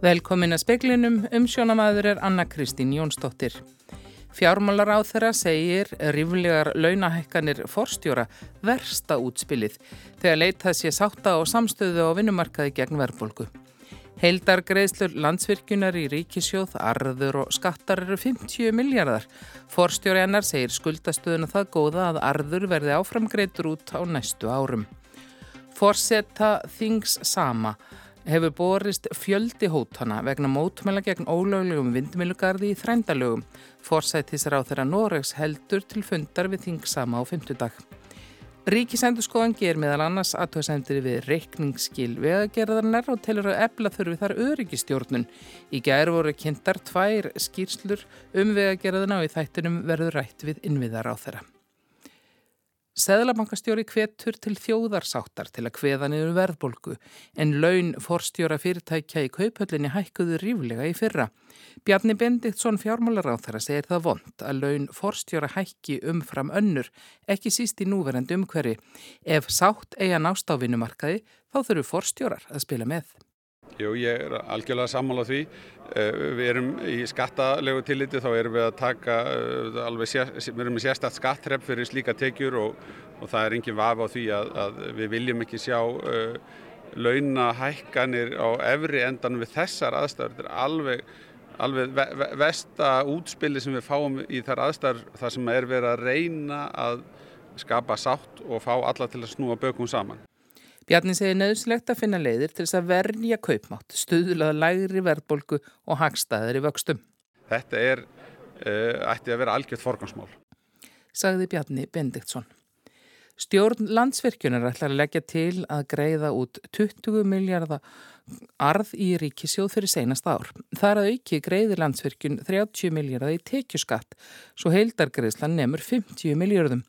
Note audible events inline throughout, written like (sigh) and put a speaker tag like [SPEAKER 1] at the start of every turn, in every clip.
[SPEAKER 1] Velkomin að speklinum, umsjónamaður er Anna Kristín Jónsdóttir. Fjármálar á þeirra segir ríflegar launahækkanir forstjóra versta útspilið þegar leitað sé sátta á samstöðu á vinnumarkaði gegn verðbólgu. Heildar greiðslur landsvirkjunar í ríkisjóð, arður og skattar eru 50 miljardar. Forstjóri hennar segir skuldastöðuna það góða að arður verði áframgreitur út á næstu árum. Forsetta þings sama hefur borist fjöldi hótana vegna mótmæla gegn ólöglegum vindmilugarði í þrændalögum. Forsættisra á þeirra Noregs heldur til fundar við þingsama á fymtudag. Ríkisendurskóðan ger meðal annars aðtöðsendir við reikningsskil vegagerðarnar og telur að ebla þurfi þar öryggistjórnun. Í gæri voru kynntar tvær skýrslur um vegagerðarna og í þættinum verður rætt við innviðar á þeirra. Seðlabankastjóri hvetur til þjóðarsáttar til að hveða niður verðbolgu en laun forstjóra fyrirtækja í kaupöllinni hækkuðu ríflega í fyrra. Bjarni Bendiktsson fjármálaráþara segir það vond að laun forstjóra hækki umfram önnur, ekki síst í núverandi umhverfi. Ef sátt eiga nástafinumarkaði þá þurfu forstjórar að spila með.
[SPEAKER 2] Jú, ég er algjörlega sammála því. Eh, við erum í skattalegu tilliti, þá erum við að taka eh, alveg, sér, við erum með sérstætt skattrepp fyrir slíka tekjur og, og það er engin vafa á því að, að við viljum ekki sjá uh, launahækkanir á efri endan við þessar aðstæður. Þetta er alveg, alveg ve ve vesta útspili sem við fáum í þar aðstæður þar sem er verið að reyna að skapa sátt og fá alla til að snúa bökum saman.
[SPEAKER 1] Bjarni segir nöðslegt að finna leiðir til þess að verja kaupmátt, stuðlaða lægri verðbolgu og hagstaðir í vöxtum.
[SPEAKER 2] Þetta er, uh, ætti að vera algjört forgansmál.
[SPEAKER 1] Sagði Bjarni Bendiktsson. Stjórn landsverkjunar ætlar að leggja til að greiða út 20 miljardar arð í ríkisjóð fyrir seinast ár. Þar að auki greiðir landsverkjun 30 miljardar í tekjuskatt, svo heildargreðslan nefnur 50 miljardum.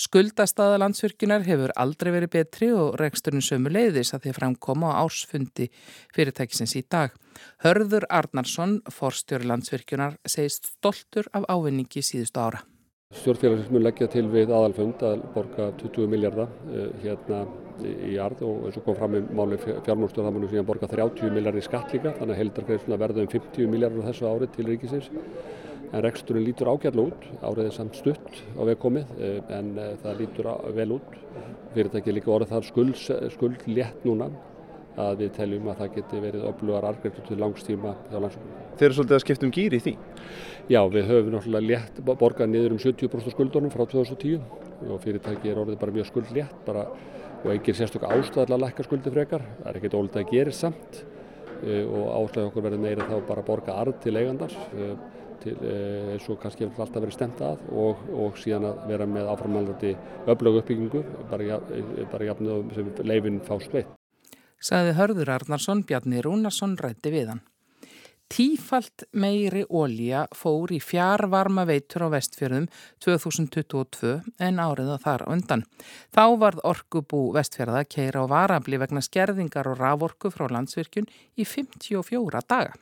[SPEAKER 1] Skuldastaða landsverkjunar hefur aldrei verið betri og reksturinn sömu leiðis að því að framkoma á ársfundi fyrirtækisins í dag. Hörður Arnarsson, forstjóri landsverkjunar, segist stoltur af ávinningi síðustu ára.
[SPEAKER 3] Stjórnfélagsins mun leggja til við aðalfund að borga 20 miljardar uh, hérna í arð og eins og kom fram í máli fjármálstjóð það munum síðan borga 30 miljardar í skatt líka þannig að heldargreifsuna verða um 50 miljardar þessu árið til ríkisins en reksturinn lítur ágætla út, árið er samt stutt á vegkomið uh, en uh, það lítur vel út fyrirtæki líka orðið þar skuld, skuld létt núna að við teljum að það geti verið öflugar argreiftur til langstíma hjá landsfólk.
[SPEAKER 4] Þeir eru svolítið að skipta um gýri í því?
[SPEAKER 3] Já, við höfum náttúrulega létt borgað niður um 70% skuldunum frá 2010 og fyrirtæki er orðið bara mjög skuld létt bara, og engin sérstök ástæðilega að lækka skuldi frekar. Það er ekkert ólítið að gera samt uh, og ástæðið okkur verður meira þá bara að borga arð til eigandar uh, til, eins og kannski hefur alltaf verið stemt að og, og síðan að vera með áframhaldandi öflögu uppbyggingu bara, bara jafnum sem leifin fást veitt
[SPEAKER 1] saði Hörður Arnarsson, Bjarni Rúnarsson rætti við hann. Tífalt meiri ólja fór í fjárvarma veitur á vestfjörðum 2022 en áriða þar undan. Þá varð orkubú vestfjörða keira á varabli vegna skerðingar og raforku frá landsvirkjun í 54 daga.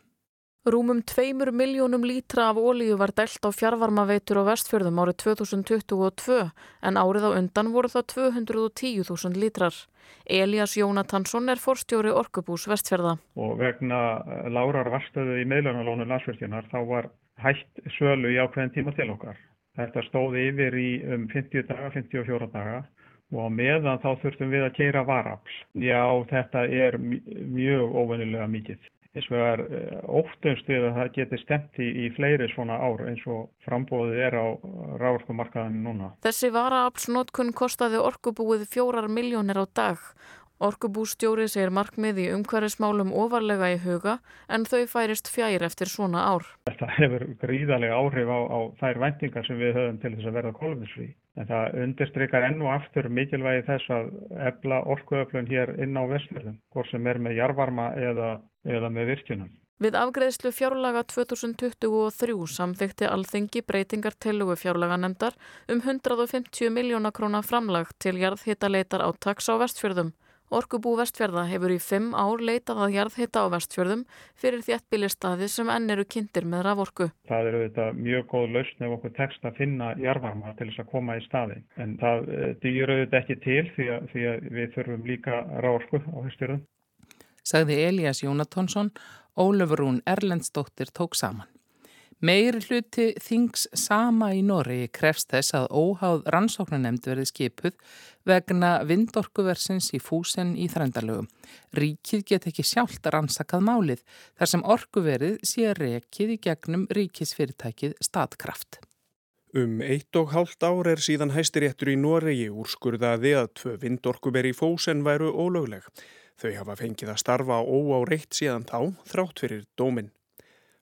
[SPEAKER 5] Rúmum tveimur miljónum lítra af ólíu var dælt á fjárvarmaveitur á vestfjörðum árið 2022 en árið á undan voru það 210.000 lítrar. Elias Jónatansson er forstjóri Orkubús vestfjörða.
[SPEAKER 6] Og vegna eh, lárar varstöðu í meðlunarlónu landsfjörðunar þá var hægt sölu í ákveðin tíma til okkar. Þetta stóði yfir í um 50 daga, 54 daga og meðan þá þurftum við að keira varafl. Já, þetta er mjög óvenilega mikið. Hins vegar eh, óttumst við að það geti stemt í, í fleiri svona ár eins og frambóðið er á rávorkumarkaðinu núna.
[SPEAKER 5] Þessi varaaflsnótkun kostaði orkubúið fjórar miljónir á dag. Orkubústjóri segir markmið í umhverfismálum ofarlega í huga en þau færist fjær eftir svona ár.
[SPEAKER 6] Þetta hefur gríðarlega áhrif á, á þær vendingar sem við höfum til þess að verða kólumnisfrí. En það undirstrykar enn og aftur mikilvægi þess að ebla orkuöflun hér inn á vestfjörðum, hvort sem er með jarvarma eða eða með virkjunum.
[SPEAKER 5] Við afgreðslu fjárlaga 2023 samþykti alþengi breytingar tilugu fjárlaganemdar um 150 miljóna krónar framlag til jarðhittaleitar á taks á vestfjörðum. Orkubú vestfjörða hefur í fimm ár leitað að jarðhitta á vestfjörðum fyrir þéttbíli staði sem enn eru kynntir með raforku.
[SPEAKER 6] Það eru þetta mjög góð lausn ef okkur tekst að finna jarðvarma til þess að koma í staði. En það eh, dýr auðvitað ekki til því að, því að við þurfum líka raforku á vestfjörðum.
[SPEAKER 1] Sagði Elias Jónatonsson, Ólefurún Erlendsdóttir tók saman. Meiri hluti þings sama í Noregi krefst þess að óháð rannsóknanemnd verði skipuð vegna vindorkuversins í fúsen í þrændarlögum. Ríkið get ekki sjálft rannsakað málið þar sem orkuverið sé rekið í gegnum ríkisfyrirtækið Statkraft.
[SPEAKER 4] Um eitt og hálft ár er síðan hæstiréttur í Noregi úrskurðaði að tvö vindorkuveri í fúsen væru ólögleg. Þau hafa fengið að starfa óáreitt síðan þá þrátt fyrir dóminn.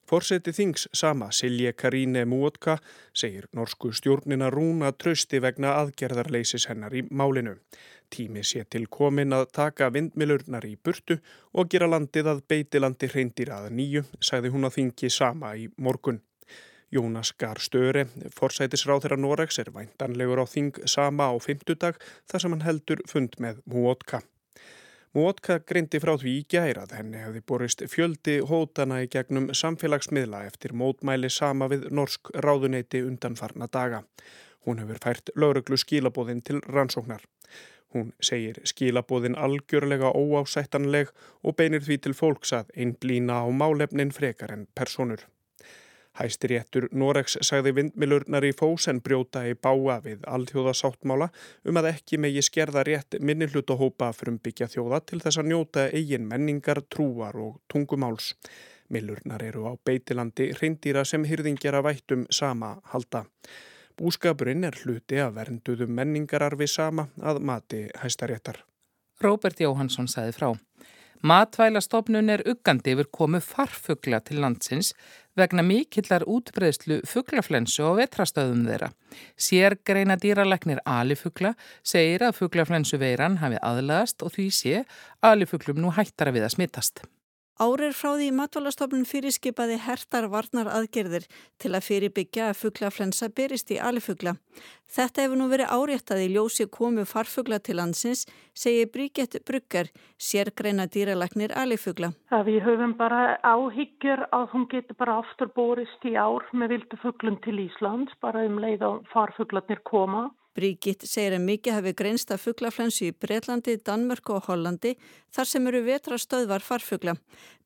[SPEAKER 4] Forseti þings sama Silje Karíne Múotka segir norsku stjórnina rúna trösti vegna aðgerðarleisis hennar í málinu. Tími sé til komin að taka vindmilurnar í burtu og gera landið að beitilandi hreindir að nýju, sagði hún að þingi sama í morgun. Jónas Gar Störe, forsætisráð þeirra Noregs, er væntanlegur á þing sama á fymtudag þar sem hann heldur fund með Múotka. Mótka grindi frá því í gærað henni hefði borist fjöldi hótana í gegnum samfélagsmiðla eftir mótmæli sama við norsk ráðuneyti undanfarna daga. Hún hefur fært lauruglu skilabóðin til rannsóknar. Hún segir skilabóðin algjörlega óásættanleg og beinir því til fólks að einblýna á málefnin frekar en personur. Hæstiréttur Noregs sagði vindmilurnar í fósen brjóta í báa við alþjóðasáttmála um að ekki megi skerða rétt minnilhutahópa frumbyggja þjóða til þess að njóta eigin menningar, trúar og tungumáls. Millurnar eru á beitilandi reyndýra sem hyrðingjara vættum sama halda. Búskapurinn er hluti að vernduðum menningararfi sama að mati hæstaréttar.
[SPEAKER 1] Róbert Jóhansson sagði frá. Matvælastofnun er uggandi yfir komu farfugla til landsins vegna mikillar útbreyðslu fuglaflensu á vetrastöðum þeirra. Sér greina dýralegnir alifugla segir að fuglaflensu veiran hafi aðlagast og því sé alifuglum nú hættara við að smittast.
[SPEAKER 7] Árir frá því matvalastofnun fyrirskipaði hertar varnar aðgerðir til að fyrirbyggja að fugglaflensa berist í alifugla. Þetta hefur nú verið áréttað í ljósi komu farfugla til landsins, segir Bríkett Bruggar, sérgreina dýralagnir alifugla.
[SPEAKER 8] Við höfum bara áhyggjur að hún getur bara aftur borist í ár með vildu fugglum til Íslands, bara um leið að farfuglarnir koma.
[SPEAKER 7] Bríkitt segir að mikið hafi greinst að fugglaflensu í Breitlandi, Danmörku og Hollandi þar sem eru vetra stöðvar farfugla.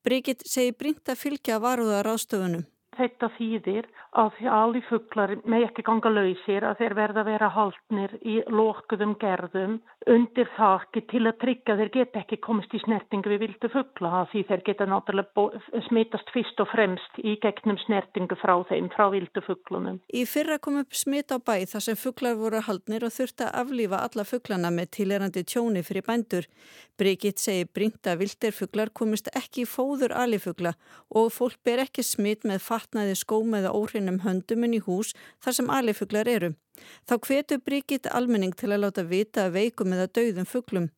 [SPEAKER 7] Bríkitt segir brínt að fylgja varuða ráðstöfunum.
[SPEAKER 8] Þetta þýðir að allir fugglar með ekki ganga lausir að þeir verða að vera haldnir í lókuðum gerðum undir þakki til að tryggja þeir geta ekki komist í snertingu við vildu fuggla því þeir geta náttúrulega smitast fyrst og fremst í gegnum snertingu frá þeim, frá vildu fugglunum.
[SPEAKER 7] Í fyrra kom upp smit á bæ þar sem fugglar voru haldnir og þurfti að aflífa alla fugglana með tilerandi tjóni fyrir bændur. Brigitt segir brínt að vildir fugglar komist ekki í fóður alifugla og fólk ber ekki smit með fatnaði skóm eða óhrinnum hönduminn í hús þar sem alifuglar eru. Þá hvetur Brigitt almenning til að láta vita að veikum eða dauðum fugglum.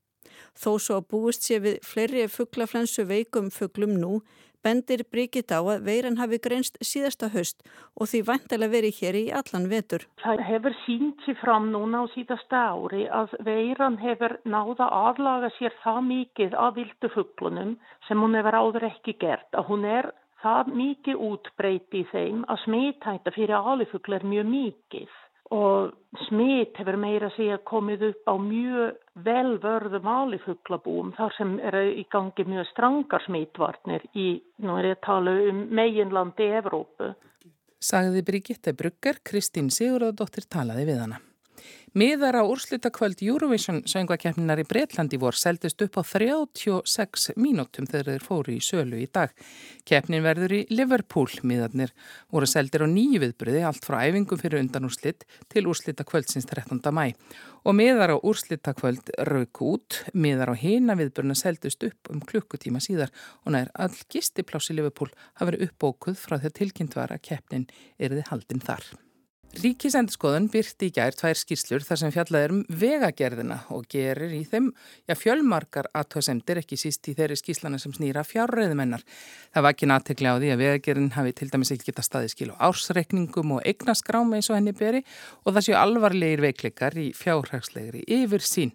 [SPEAKER 7] Þó svo að búist sé við fleiri fugglaflensu veikum fugglum nú, bendir Brigitt á að veiran hafi greinst síðasta höst og því vantilega verið hér í allan vetur.
[SPEAKER 8] Það hefur sínt sér fram núna á síðasta ári að veiran hefur náða aðlaga sér það mikið af vildu fugglunum sem hún hefur áður ekki gert, að hún er það mikið útbreyti í þeim að smittætta fyrir alifugla er mjög mikið og smitt hefur meira að segja komið upp á mjög velvörðum alifuglabúum þar sem er í gangi mjög strangar smittvarnir í, nú er ég að tala um meginlandi Evrópu.
[SPEAKER 1] Sagði Brigitte Brugger, Kristín Sigurðardóttir talaði við hana. Miðar á úrslutakvöld Eurovision söngvakeppninar í Breitlandi vor seldist upp á 36 mínútum þegar þeir fóru í sölu í dag. Keppnin verður í Liverpool miðarnir voru seldir á nýju viðbröði allt frá æfingum fyrir undan úrslit til úrslutakvöldsins 13. mæ. Og miðar á úrslutakvöld rauk út, miðar á hina viðbröðina seldist upp um klukkutíma síðar og nær all gistiplási Liverpool hafa verið uppbókuð frá að tilkynnt var að keppnin erði haldinn þar. Ríkisendurskoðun byrti í gær tvær skýrslur þar sem fjallaði um vegagerðina og gerir í þeim já, fjölmarkar aðtöðsendir ekki síst í þeirri skýrslana sem snýra fjárreiðumennar. Það var ekki náttúrulega á því að vegagerðin hafi til dæmis ekki geta staði skil á ársreikningum og eignaskrám eins og henni beri og það séu alvarlegir veikleikar í fjárhagslegri yfir sín.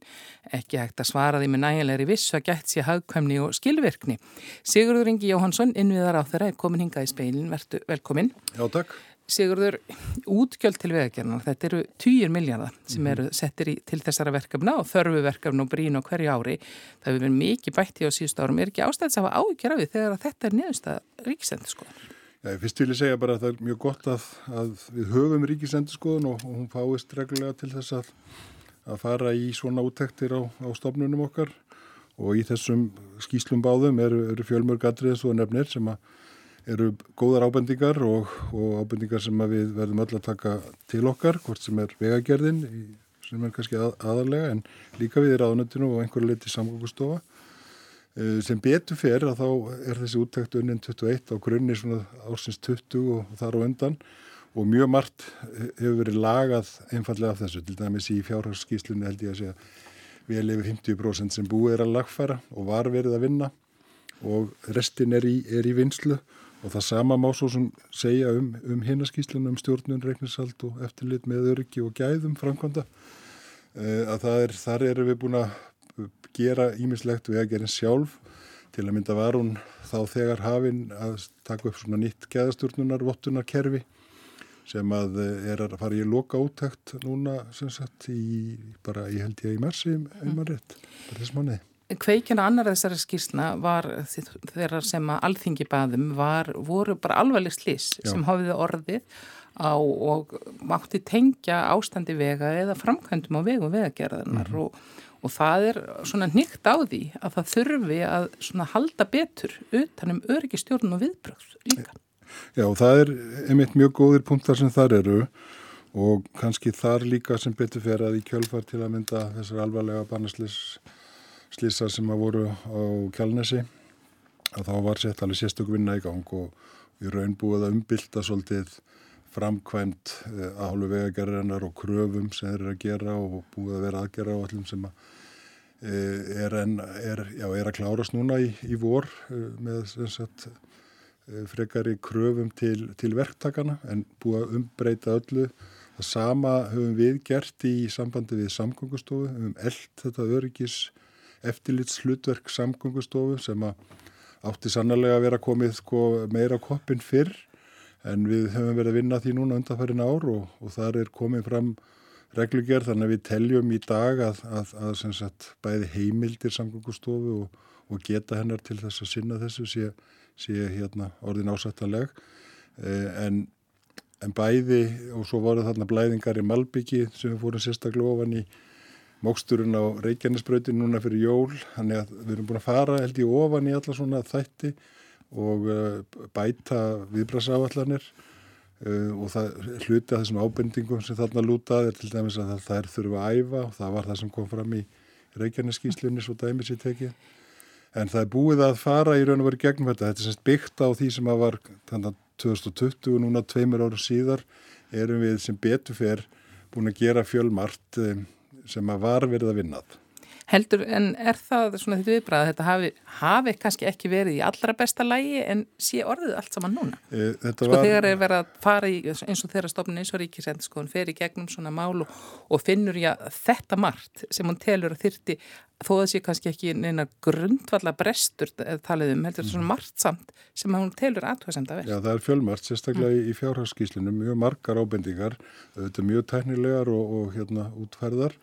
[SPEAKER 1] Ekki hægt að svara því með nægilegri viss að gætt sé hagkvæmni og skilverkni. Sigurður Ingi Jóhansson, innviðar á þeirra, er komin hingað í speilin. Vertu velkomin.
[SPEAKER 9] Já, takk.
[SPEAKER 1] Sigurður, útgjöld til vegagernar, þetta eru týjir miljardar sem mhm. eru settir í, til þessara verkefna og þörfu verkefna og brín og hverju ári. Það hefur verið mikið bætti á síðust árum. Er ekki ástæðis að hafa af því þegar þetta er niðurstað ríkisendurskoðan?
[SPEAKER 9] Já, fyrst vil ég segja bara að það er mjög gott að, að við höfum ríkisendurskoðun og, og hún fáist reglulega til þess að, að fara í svona úttektir á, á stofnunum okkar og í þessum skýslum báðum eru, eru fjölmörg og eru góðar ábendingar og, og ábendingar sem við verðum öll að taka til okkar, hvort sem er vegagerðin, sem er kannski að, aðalega, en líka við í ráðnöttinu og einhverju liti samgókustofa. Eh, sem betur fer að þá er þessi úttækt unnin 21 á grunni svona ársins 20 og þar á undan og mjög margt hefur verið lagað einfallega af þessu. Til dæmis í fjárhagsskíslunni held ég að segja vel yfir 50% sem búið er að lagfæra og var verið að vinna og restin er í, er í vinslu og það sama má svo sem segja um, um hinnaskíslunum um stjórnun, regnisald og eftirlit með öryggi og gæðum framkvæmda. Uh, að er, þar erum við búin að gera ímislegt við að gera sjálf. Til að mynda var hún þá þegar hafinn að taka upp svona nýtt gæðastjórnunar, vottunarkerfi sem að eh, er að fara í loka úttækt núna sem sagt í bara ég held ég í mersi um að rétt, bara þess manni
[SPEAKER 1] Kveikjana annar þessari skýrsna var þeirra sem að alþingi baðum var, voru bara alvarleg slís sem hafiði orðið á og mátti tengja ástandi vega eða framkvæmdum á vegu vegagerðarnar mm -hmm. og, og það er svona nýtt á því að það þurfi að halda betur utanum öryggistjórn og viðbröð líka.
[SPEAKER 9] Já það er einmitt mjög góðir punktar sem þar eru og kannski þar líka sem betur fer að í kjölfar til að mynda þessar alvarlega barnaslis slísar sem að voru á kjálnesi að þá var sett alveg sérstök vinna í gang og við raun búið að umbylta svolítið framkvæmt eh, að hálfu vegagerðarinnar og kröfum sem þeir eru að gera og búið að vera aðgerra á allum sem að eh, er, en, er, já, er að klárast núna í, í vor eh, með sagt, frekari kröfum til, til verktakana en búið að umbreyta öllu. Það sama höfum við gert í sambandi við samgöngustofu, höfum eld þetta öryggis eftirlits hlutverk samgöngustofu sem átti sannlega að vera komið sko, meira koppin fyrr en við höfum verið að vinna því núna undanfærin ár og, og þar er komið fram reglugjör þannig að við teljum í dag að, að, að sagt, bæði heimildir samgöngustofu og, og geta hennar til þess að sinna þessu sé, sé hérna, orðin ásættaleg eh, en, en bæði og svo voru þarna blæðingar í Malbyggi sem við fórum sérstaklega ofan í móksturinn á Reykjanesbröðin núna fyrir jól, þannig að við erum búin að fara held ég ofan í alla svona þætti og uh, bæta viðbrasáallanir uh, og það hluti að þessum ábendingum sem þarna lútað er til dæmis að það er þurfa að æfa og það var það sem kom fram í Reykjaneskíslunni svo dæmis í tekið. En það er búið að fara í raun og veru gegnum þetta. Þetta er semst byggt á því sem að var þannig að 2020 og núna tveimur ára síðar erum við sem betufer búin að gera fjölmart um, sem að var verið að vinnað.
[SPEAKER 1] Heldur, en er það svona þetta viðbræð að þetta hafi, hafi kannski ekki verið í allra besta lægi en sé orðið allt saman núna? E, sko var... þegar er verið að fara í, eins og þeirra stofnun eins og ríkisendskoðun fer í gegnum svona málu og finnur já þetta margt sem hún telur að þyrti þó að það sé kannski ekki neina grundvalla brestur talið um, heldur svona mhm. margt samt sem hún telur aðtöðasemda vel.
[SPEAKER 9] Já það er fjölmart, sérstaklega mm. í fjárhagskíslinu, mjög margar ábendingar, þetta er mjög tæknilegar og, og hérna útferðar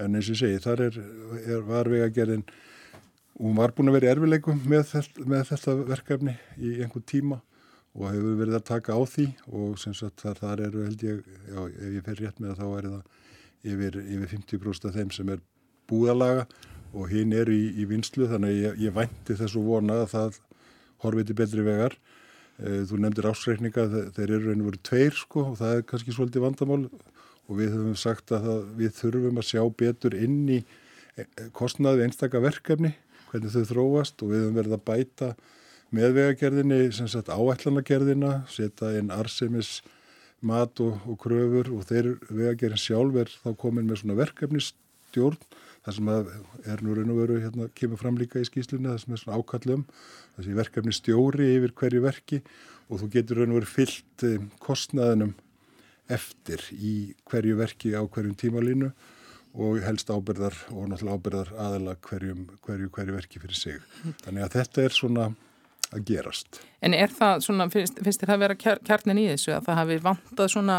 [SPEAKER 9] en eins og segi, þar er, er var vegagerðin, hún var búin að vera erfileikum með, með þetta verkefni í einhvern tíma og hefur verið að taka á því og sem sagt þar, þar eru held ég, já ef ég fer rétt með það þá er það yfir, yfir 50% af þeim sem er búðalaga og hinn eru í, í vinslu þannig að ég, ég vænti þessu vona að það horfið til betri vegar. Eh, þú nefndir ásreikninga, þeir eru einu verið tveir sko og það er kannski svolítið vandamál og við höfum sagt að það, við þurfum að sjá betur inn í e, e, kostnaði einstaka verkefni, hvernig þau þróast. Og við höfum verið að bæta meðvegagerðinni, sem sagt áætlanagerðina, setja inn arsemis mat og, og kröfur. Og þeir vegagerðin sjálf er þá komin með svona verkefnistjórn það sem er nú raun og veru hérna kemur fram líka í skýslunni, það sem er svona ákallum er verkefni stjóri yfir hverju verki. Og þú getur raun og veru fyllt eh, kostnaðinum eftir í hverju verki á hverjum tímalínu og helst ábyrðar og náttúrulega ábyrðar aðala hverjum, hverju, hverju verki fyrir sig. Þannig að þetta er svona að gerast.
[SPEAKER 1] En er það svona, finnst, finnst þér það að vera kjarnin í þessu að það hafi vantað svona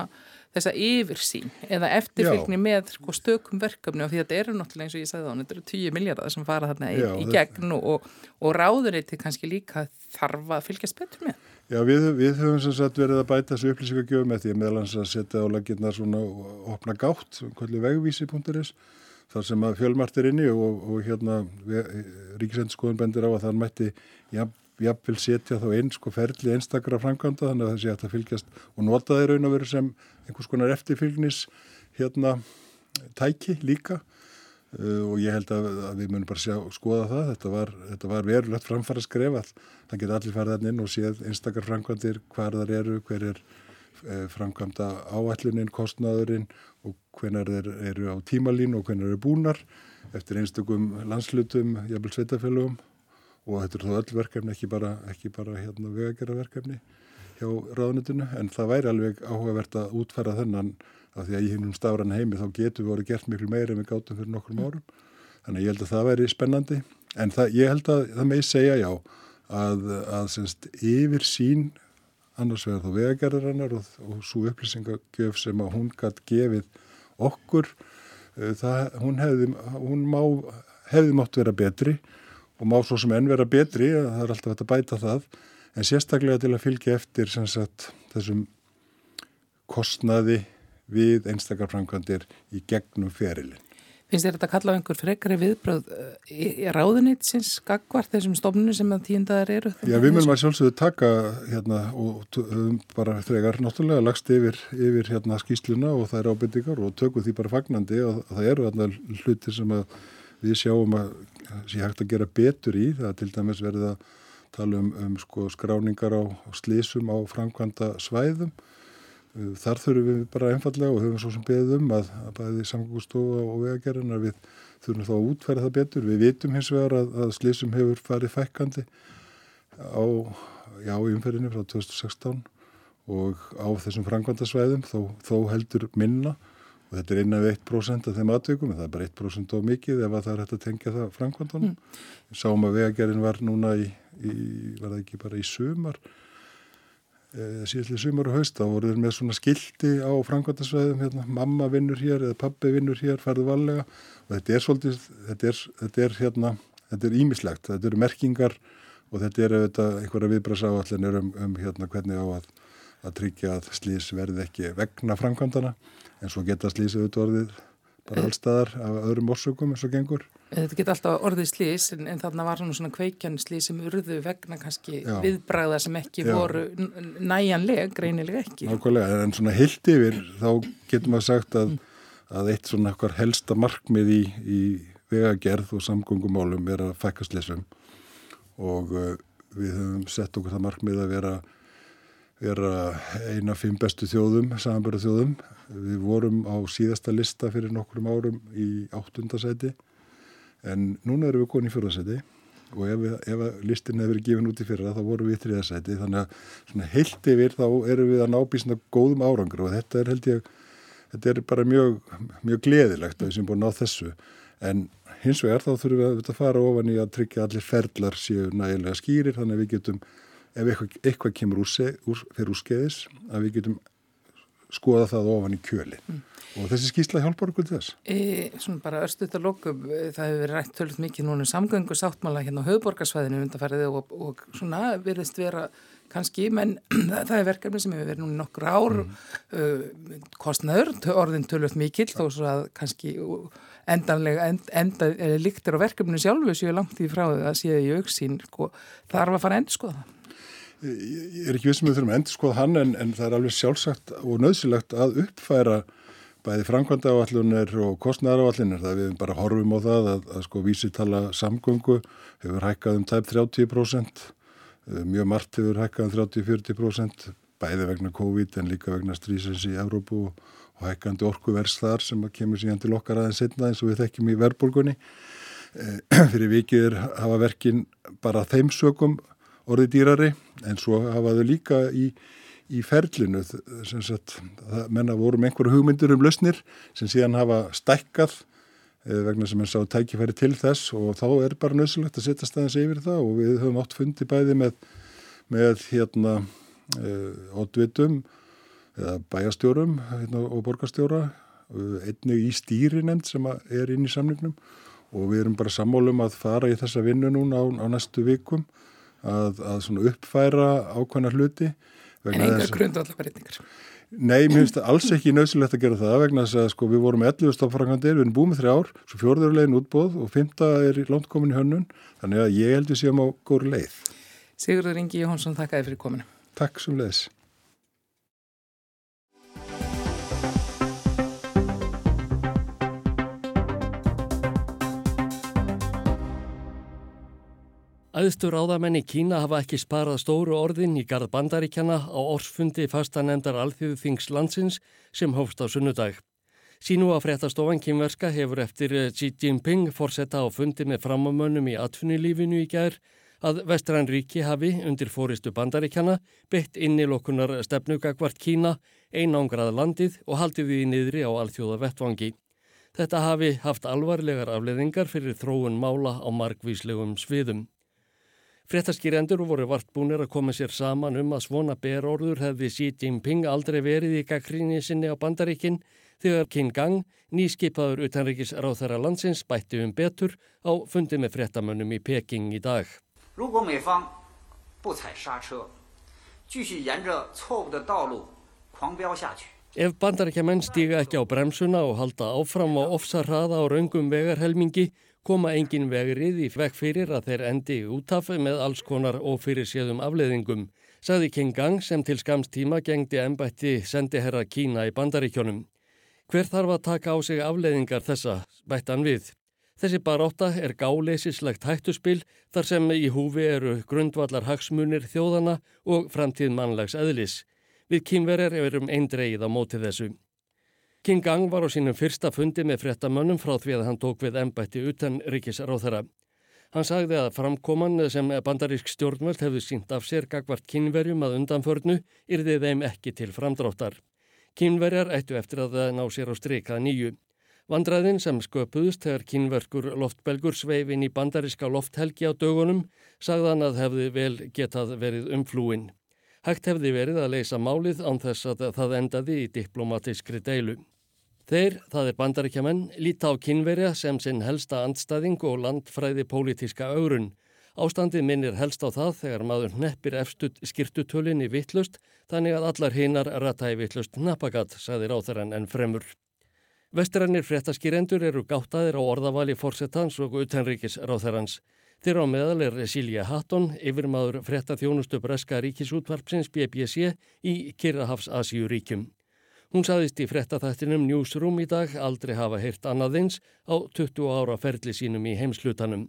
[SPEAKER 1] þessa yfirsýn eða eftirfylgni Já. með sko, stökum verkefni og því að þetta eru náttúrulega eins og ég sagði þá, þetta eru 10 miljardar sem fara þarna Já, í, í gegn og, og ráðuniti kannski líka þarf að fylgjast betur með.
[SPEAKER 9] Já, við, við höfum sem sagt verið að bæta þessu upplýsingagjöfum með því að meðlans að setja á laginnar svona opna gátt, kvöldu vegvísi.is þar sem að fjölmart er inni og, og hérna Ríkisendskoðun bendir á að það mætti jafnvel setja þá einn sko ferli einstakra framkvæmda þannig að það sé að fylgjast og nota þeir raun og veru sem einhvers konar eftirfylgnis hérna tæki líka og ég held að, að við munum bara sjá, skoða það, þetta var, þetta var verulegt framfara skref að það geta allir farið inn og séð einstakar framkvæmdir hvar þar eru, hver er uh, framkvæmda áallunin, kostnaðurinn og hvenar þeir eru á tímalín og hvenar eru búnar eftir einstökum landslutum, jafnvel sveitafélagum og þetta er þá öll verkefni, ekki bara, ekki bara hérna vegagerra verkefni hjá ráðnitinu, en það væri alveg áhugavert að útfæra þennan af því að í hinnum stafran heimi þá getur við orðið gert miklu meira en við gátum fyrir nokkrum árum. Þannig að ég held að það væri spennandi. En það, ég held að það með segja já að, að semst, yfir sín annars vegar þá vegagerðarinnar og, og svo upplýsingagjöf sem að hún gætt gefið okkur eh, það, hún hefði, hún má, hefði mátt vera betri og má svo sem enn vera betri, það er alltaf að bæta það, en sérstaklega til að fylgja eftir sagt, þessum kostnaði við einstakar framkvæmdir í gegnum ferilinn.
[SPEAKER 1] Finnst þér þetta að kalla á einhver frekari viðbröð eh, í, í ráðunitsins gagvart þessum stofnunum sem að tíundaðar eru?
[SPEAKER 9] Já, við mögum að sjálfsögðu taka hérna og höfum bara þegar náttúrulega lagst yfir, yfir hérna skýsluna og það er ábyrtingar og tökum því bara fagnandi og það eru hérna hluti sem að við sjáum að sé hægt að gera betur í það til dæmis verið að tala um, um sko, skráningar á, slísum á framkvæmda svæðum þar þurfum við bara einfallega og höfum svo sem beðið um að, að bæði samgóðstofa og vegagerðin að við þurfum þá að útfæra það betur. Við vitum hins vegar að, að slísum hefur farið fækkandi á umferðinu frá 2016 og á þessum framkvæmda svæðum þó, þó heldur minna og þetta er innan við 1% af þeim en það er bara 1% of mikið ef það er hægt að tengja það framkvæmdunum. Mm. Sáum að vegagerinn var núna í, í var það ekki bara í sumar e, síðan sumar og haust, þá voru þeir með svona skildi á framkvæmdasveðum hérna, mamma vinnur hér eða pappi vinnur hér, farðu valega og þetta er svolítið, þetta er, þetta er hérna, þetta er ímislegt, þetta eru merkingar og þetta er auðvitað einhverja viðbrasáallinir um, um hérna hvernig á að, að tryggja að slís verði ekki vegna framkvæmdana en svo geta slísið út orðið bara allstaðar af öðrum orsökum eins og gengur.
[SPEAKER 1] Þetta geta alltaf orðið slís en, en þarna var svona, svona kveikjan slís sem urðu vegna kannski Já. viðbræða sem ekki Já. voru næjanleg, greinilega ekki.
[SPEAKER 9] Nákvæmlega, en svona heilt yfir þá getur maður sagt að, að eitt svona eitthvað helsta markmið í, í vegagerð og samgöngumálum er að fækka slísum og uh, við höfum sett okkur það markmið að vera vera eina fimm bestu þjóðum, samanbæra þjóðum. Við vorum á síðasta lista fyrir nokkrum árum í áttundasæti en núna erum við konið í fyrðasæti og ef, ef listin hefur verið gefin út í fyrra þá vorum við í þriðasæti þannig að heilt yfir þá erum við að ná bísna góðum árangur og þetta er held ég, þetta er bara mjög, mjög gleðilegt að við sem búin á þessu. En hins vegar þá þurfum við að fara ofan í að tryggja allir ferlar séu nægilega skýrir þannig að við getum ef eitthvað, eitthvað kemur úr, úr, fyrir úr skeiðis að við getum skoða það ofan í kjöli mm. og þessi skýrsla hjálpar okkur til þess
[SPEAKER 1] e, Svona bara örstuðt að lókum e, það hefur verið rætt tölvöld mikið núna um samgöngu sáttmála hérna á höfuborgarsvæðinu undanfærið og, og svona verðist vera kannski, menn (clears throat) það er verkefni sem hefur verið núna nokkur ár mm. uh, kostnaður, orðin tölvöld mikil þó svo að kannski endanlega end, enda, líktir á verkefni sjálfu séu langt í frá það að séu í auksín sko, þarf að fara endur skoða það
[SPEAKER 9] Ég er ekki vissum að við þurfum að endur skoða hann en, en það er alveg sjálfsagt og nöðsilegt að uppfæra bæði framkvæmda áallunir og kostnæðar áallunir það við bara horfum á það að, að sko vísitala samgöngu hefur hækkað um tæp 30% eh, mjög margt hefur hækkað um 30-40% bæði vegna COVID en líka vegna strísins í Európu og, og hækkandi orkuverðs þar sem kemur síðan til okkar aðeins setna eins og við þekkjum í verbulgunni e, (clears throat) fyrir vikið hafa verkin bara þeim sögum orðið dýrari en svo hafa þau líka í, í ferlinu sem sagt, menna vorum einhverju hugmyndir um lausnir sem síðan hafa stækkað eh, vegna sem henn sá tækifæri til þess og þá er bara nöðsulegt að setja staðins yfir það og við höfum átt fundi bæði með með hérna ótvitum eða bæjastjórum hérna, og borgastjóra einnig í stýri nefnd sem er inn í samningnum og við erum bara sammálum að fara í þessa vinnu núna á, á næstu vikum að, að uppfæra ákvæmna hluti.
[SPEAKER 1] En enga grundvallarverðingar?
[SPEAKER 9] Nei, mér finnst alls ekki nöðsilegt að gera það vegna þess að sko, við vorum 11 stafnfragandir, við erum búið með þrjár, svo fjórðurlegin útbóð og fymta er í landkomin í hönnun, þannig að ég held við séum á góru leið.
[SPEAKER 1] Sigurður Ingi Jónsson, þakka þér fyrir kominu.
[SPEAKER 9] Takk sem leiðis.
[SPEAKER 10] Æðstur áðamenn í Kína hafa ekki sparað stóru orðin í garð bandaríkjana á orsfundi fastanemdar alþjóðu þings landsins sem hófst á sunnudag. Sínu að fréttastofan kynverska hefur eftir Xi Jinping fórsetta á fundi með framamönnum í atfunnilífinu í gær að Vestræn ríki hafi undir fóristu bandaríkjana beitt inn í lokunar stefnugagvart Kína, einangrað landið og haldið því niðri á alþjóða vettvangi. Þetta hafi haft alvarlegar afleðingar fyrir þróun mála á margvíslegum sviðum. Frettaskýrendur voru vartbúnir að koma sér saman um að svona berorður hefði Xi Jinping aldrei verið í gaggríni sinni á bandaríkinn þegar King Gang, nýskipaður utanríkis ráþæra landsins, bætti um betur á fundi með frettamönnum í Peking í dag. Ef bandaríkjaman stíga ekki á bremsuna og halda áfram á ofsarraða á raungum vegarhelmingi koma engin vegrið í vekk fyrir að þeir endi útaf með alls konar ofyrir séðum afleðingum, sagði King Gang sem til skamstíma gengdi ennbætti sendiherra Kína í bandaríkjónum. Hver þarf að taka á sig afleðingar þessa, bættan við? Þessi baróta er gáleisislegt hættuspil þar sem í húfi eru grundvallar hagsmunir þjóðana og framtíð mannlags eðlis. Við kýmverir erum eindreið á móti þessu. King Gang var á sínum fyrsta fundi með frettamönnum frá því að hann tók við ennbætti utan ríkisráþara. Hann sagði að framkoman sem bandarísk stjórnvöld hefði sínt af sér gagvart kynverjum að undanförnu yrði þeim ekki til framdráttar. Kynverjar ættu eftir að það ná sér á streikað nýju. Vandræðin sem sköpuðust þegar kynverkur loftbelgur sveifin í bandaríska lofthelgi á dögunum sagðan að hefði vel getað verið umflúin. Hægt hefði verið að leysa málið án þess að það endaði í diplomatískri deilu. Þeir, það er bandaríkjaman, líta á kynverja sem sinn helsta andstæðing og landfræði pólitíska aurun. Ástandið minnir helst á það þegar maður neppir efstuð skirtutölinni vittlust þannig að allar hinnar ratæði vittlust napagat, saði ráþarann en fremur. Vestrannir fréttaskýrendur eru gáttaðir á orðavali fórsetans og utenríkis ráþarans. Þeirra á meðal er Silja Hatton, yfirmaður frétta þjónustu breska ríkisútvarpsins BBC í Kirrahafs Asíuríkjum. Hún saðist í fréttaþættinum Newsroom í dag aldrei hafa heyrt annaðins á 20 ára ferli sínum í heimslutanum.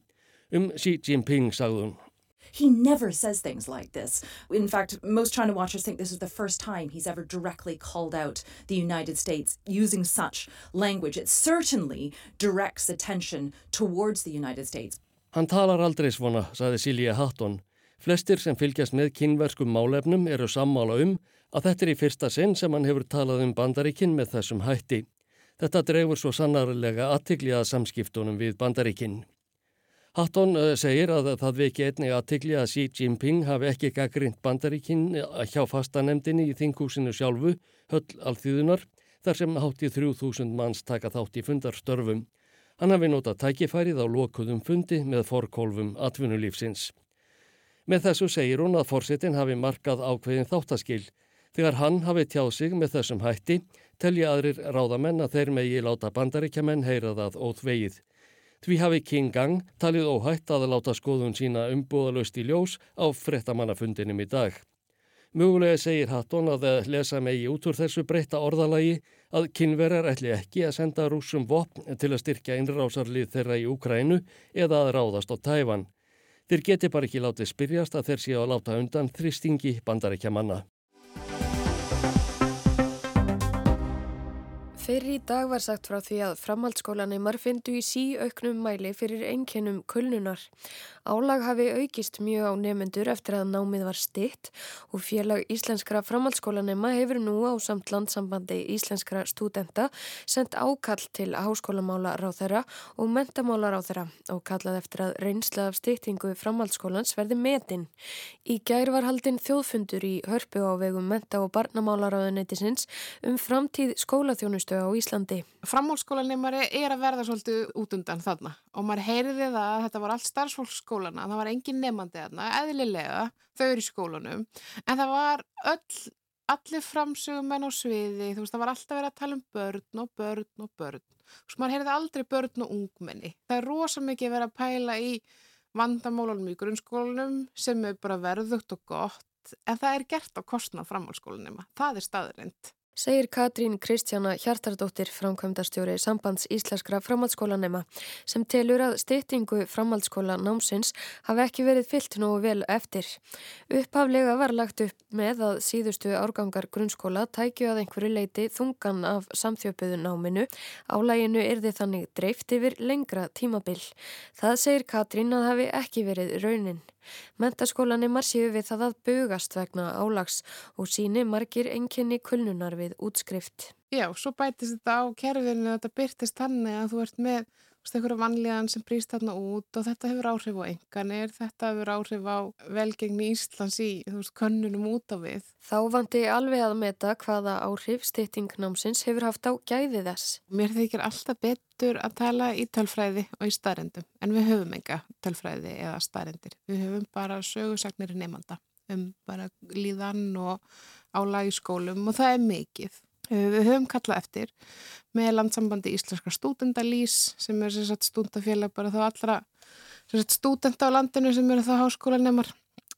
[SPEAKER 10] Um Xi Jinping sagðun.
[SPEAKER 11] He never says things like this. In fact, most China watchers think this is the first time he's ever directly called out the United States using such language. It certainly directs attention towards the United States.
[SPEAKER 10] Hann talar aldrei svona, saði Silja Hatton. Flestir sem fylgjast með kynverskum málefnum eru sammála um að þetta er í fyrsta sinn sem hann hefur talað um bandaríkinn með þessum hætti. Þetta dreifur svo sannarlega aðtikli að samskiptunum við bandaríkinn. Hatton eh, segir að það veki einnig aðtikli að Xi Jinping hafi ekki gaggrind bandaríkinn hjá fastanemdini í þingúsinu sjálfu, höll alþýðunar, þar sem hátti 3000 manns taka þátt í fundarstörfum. Hann hafi notað tækifærið á lokuðum fundi með forkólfum atvinnulífsins. Með þessu segir hún að forsetin hafi markað ákveðin þáttaskil. Þegar hann hafi tjáð sig með þessum hætti, telja aðrir ráðamenn að þeir megi láta bandaríkjaman heyra það óð vegið. Því hafi King Gang talið óhætt að láta skoðun sína umbúðalust í ljós á frettamannafundinum í dag. Mögulega segir Hatton að lesa megi út úr þessu breyta orðalagi að kynverjar ætli ekki að senda rúsum vopn til að styrkja innrásarlið þeirra í Ukrænu eða að ráðast á tæfan. Þeir geti bara ekki látið spyrjast að þeir séu að láta undan þristingi bandarækja manna.
[SPEAKER 12] Fyrir í dag var sagt frá því að framhaldsskólaneymar fyndu í síauknum mæli fyrir einkennum kulnunar. Álag hafi aukist mjög á nefnendur eftir að námið var stitt og félag íslenskra framhaldsskólaneyma hefur nú á samt landsambandi íslenskra stúdenta sendt ákall til háskólamála ráþæra og mentamála ráþæra og kallað eftir að reynsla af stittingu framhaldsskólans verði metin. Í gær var haldinn þjóðfundur í hörpu á vegum menta- og barnamálaráðuneytisins um framtíð skólaþjónustu þjónustu á Íslandi.
[SPEAKER 13] Framhálskólaneymari er að verða svolítið út undan þarna og maður heyriði það að þetta var allt starfsfólksskólana, það var engin nefandi þarna, eðlilega, þau eru í skólanum, en það var öll, allir framsögumenn á sviði, þú veist, það var alltaf verið að tala um börn og börn og börn. Þú veist, maður heyriði aldrei börn og ungmenni. Það er rosa mikið verið að pæla í vandamólanum í grunnskólanum sem er bara verðugt og gott, en það er gert á kostnað framhálskólanema. Það er staðrind.
[SPEAKER 12] Segir Katrín Kristjana Hjartardóttir framkvæmdastjóri sambands íslenskra framhaldsskólanema sem telur að styttingu framhaldsskóla námsins hafi ekki verið fyllt nógu vel eftir. Upphaflega var lagt upp með að síðustu árgangar grunnskóla tækju að einhverju leiti þungan af samþjöpuðu náminu. Álæginu er þið þannig dreift yfir lengra tímabil. Það segir Katrín að hafi ekki verið raunin. Mentaskólanimar séu við það að bugast vegna álags og síni margir enginni kulnunar við útskrift.
[SPEAKER 13] Já, svo bætist þetta á kerfinu að þetta byrtist þannig að þú ert með einhverju vanlíðan sem brýst þarna út og þetta hefur áhrif á enganir, þetta hefur áhrif á velgengni Íslands í veist, könnunum út á við.
[SPEAKER 12] Þá vandi alveg að meta hvaða áhrif stýttingnámsins hefur haft á gæði þess.
[SPEAKER 13] Mér þykir alltaf betur að tala í tölfræði og í starrendum en við höfum enga tölfræði eða starrendir. Við höfum bara sögursagnir nefnda um bara líðan og álag í skólum og það er mikið. Við höfum kallað eftir með landsambandi Íslenska stúdendalís sem er stúdendafélag bara þá allra stúdenda á landinu sem eru þá háskólanemar.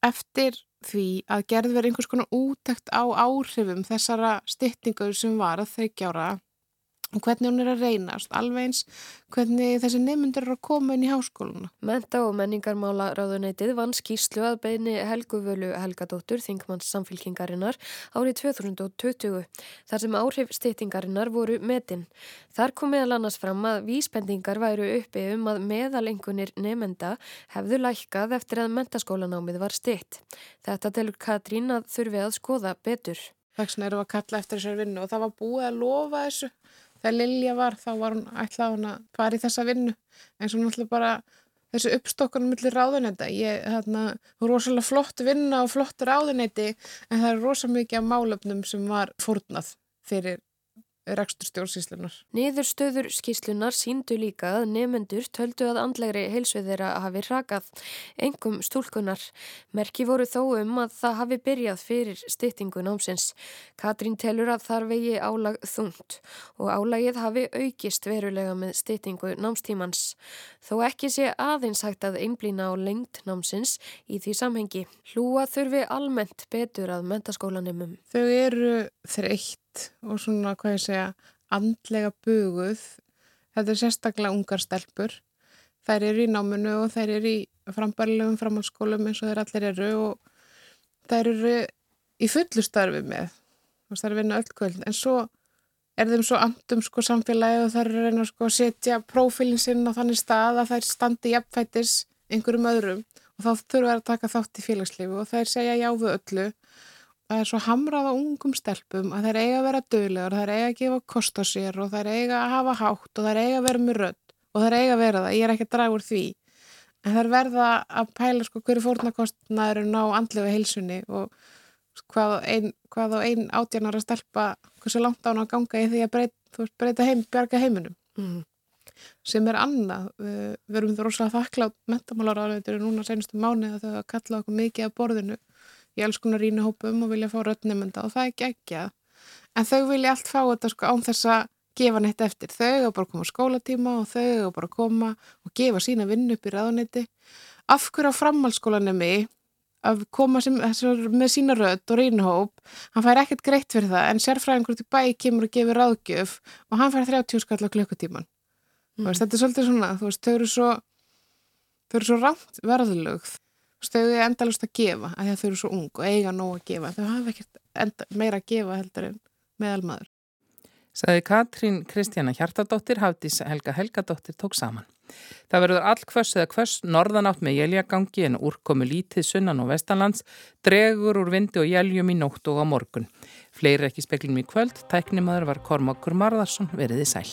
[SPEAKER 13] Eftir því að gerð verið einhvers konar útækt á áhrifum þessara styttingur sem var að þryggjára og hvernig hún er að reynast, alveg eins hvernig þessi nefnundur eru að koma inn í háskóluna.
[SPEAKER 12] Menta og menningarmála ráðuneytið vann skýslu að beini Helguvölu Helgadóttur, þingmanns samfélkingarinnar, árið 2020, þar sem áhrif stýtingarinnar voru metin. Þar kom meðal annars fram að vísbendingar væru uppi um að meðalengunir nefnenda hefðu lækkað eftir að mentaskólanámið var stýtt. Þetta telur Katrín að þurfi að skoða betur.
[SPEAKER 13] Þess vegna eru að kalla eftir þessar vinnu og það var búið að lofa þessu þegar Lilja var þá var hún ætlað hún að fara í þessa vinnu. En svo náttúrulega bara þessu uppstokkunum millir ráðunæta ég, þarna, hún er rosalega flott vinna og flott ráðunæti en það er rosalega mikið af málöfnum sem var fórnað fyrir rekstur stjórnsýslunar.
[SPEAKER 12] Niðurstöður skýslunar síndu líka að nefnendur töldu að andlegri heilsuð þeirra hafi rakað, engum stúlkunar. Merki voru þó um að það hafi byrjað fyrir styttingu námsins. Katrín telur að þar vegi álag þungt og álagið hafi aukist verulega með styttingu námstímans. Þó ekki sé aðeins hægt að einblýna á lengt námsins í því samhengi. Hlúa þurfi almennt betur að mentaskólanumum.
[SPEAKER 13] Þau eru þreytt hrætt og svona, hvað ég segja, andlega buguð. Þetta er sérstaklega ungar stelpur. Þær eru í náminu og þær eru í frambærilegum framhalskólum eins og þeir allir eru og þær eru í fullu starfi með og þær vinna öll kvöld. En svo er þeim svo andum sko samfélagi og þær eru reyna sko að setja prófílinn sinn á þannig stað að þær standi jafnfættis einhverjum öðrum og þá þurfa þær að taka þátt í félagslífu og þær segja já við öllu það er svo hamrað á ungum stelpum að þær eiga að vera döglegar, þær eiga að gefa kost á sér og þær eiga að hafa hátt og þær eiga að vera með rödd og þær eiga að vera það, ég er ekki að draga úr því. En þær verða að pæla sko hverju fórnarkostnaðurinn á andlega heilsunni og hvað einn ein átjanara stelpa hversu langt á hann að ganga í því að breyta, breyta heim, bjarga heiminum. Mm. sem er annað. Við erum það rosalega þakklátt mentamálar á þetta núna senustu í alls konar rínahópum og vilja fá röttnemynda og það er ekki ekki að en þau vilja allt fá þetta sko án þess að gefa neitt eftir. Þau hefur bara komað skólatíma og þau hefur bara koma og gefa sína vinn upp í raðunetti. Af hverju á framhalskólanemi að koma sem, með sína rött og rínahóp, hann fær ekkert greitt fyrir það en sérfræðingur til bæ kemur og gefur ráðgjöf og hann fær 30 skall á klukkutíman. Mm. Þetta er svolítið svona, þú veist, þau eru svo, svo rámt verðlugð þau er endalust að gefa að þau eru svo ung og eiga nóg að gefa þau hafa ekkert meira að gefa heldur en meðalmaður
[SPEAKER 1] Saði Katrín Kristjana Hjartadóttir, Hafdís Helga Helgadóttir tók saman. Það verður all hvers eða hvers norðanátt með jæljagangi en úrkomu lítið sunnan og vestanlands, dregur úr vindi og jæljum í nótt og á morgun. Fleiri ekki speklum í kvöld, tæknimaður var Kormákur Marðarsson veriði sæl.